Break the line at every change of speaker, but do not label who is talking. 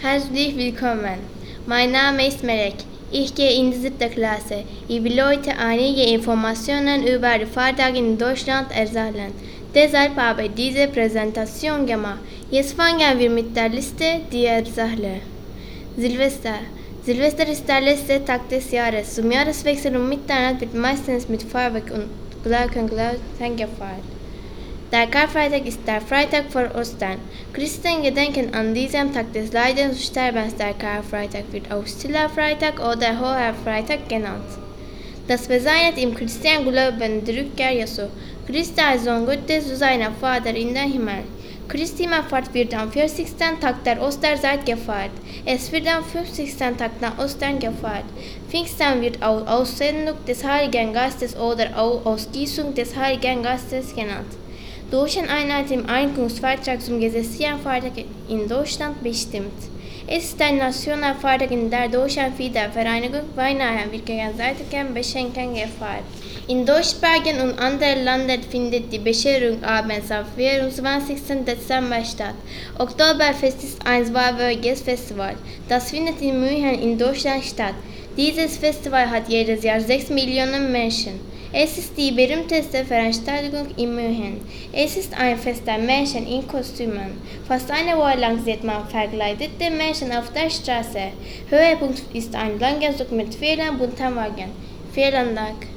Herzlich willkommen. Mein Name ist Melek. Ich gehe in die siebte Klasse. Ich will heute einige Informationen über die Feiertage in Deutschland erzählen. Deshalb habe ich diese Präsentation gemacht. Jetzt fangen wir mit der Liste der Erzähle. Silvester. Silvester ist der letzte Tag des Jahres. Zum Jahreswechsel um Mitternacht wird meistens mit Feuerwerk und Glockenglöckchen gefeiert. Der Karfreitag ist der Freitag vor Ostern. Christen gedenken an diesem Tag des Leidens und Sterbens. Der Karfreitag wird auch Stiller Freitag oder Hoher Freitag genannt. Das bezeichnet im Christenglauben die Rückkehr Jesu. Christus als Sohn Gottes zu seinem Vater in den Himmel. Christi Himmelfahrt wird am 40. Tag der Osterzeit gefeiert. Es wird am 50. Tag nach Ostern gefeiert. Pfingsten wird auch Aussendung des Heiligen Geistes oder auch Ausgießung des Heiligen Geistes genannt. Deutschland Einheit im Einkommensvertrag zum gesetzlichen in Deutschland bestimmt. Es ist ein nationaler in der Deutschland Wiedervereinigung Weihnachten wird gegenseitigem Beschenken gefeiert. In deutschsprachigen und anderen Ländern findet die Bescherung abends am 24. Dezember statt. Oktoberfest ist ein zweiwöchiges Festival. Das findet in München in Deutschland statt. Dieses Festival hat jedes Jahr 6 Millionen Menschen. Es ist die berühmteste Veranstaltung in München. Es ist ein Fest der Menschen in Kostümen. Fast eine Woche lang sieht man verkleidete Menschen auf der Straße. Höhepunkt ist ein langer Zug mit vielen bunten Wagen. Vielen Dank.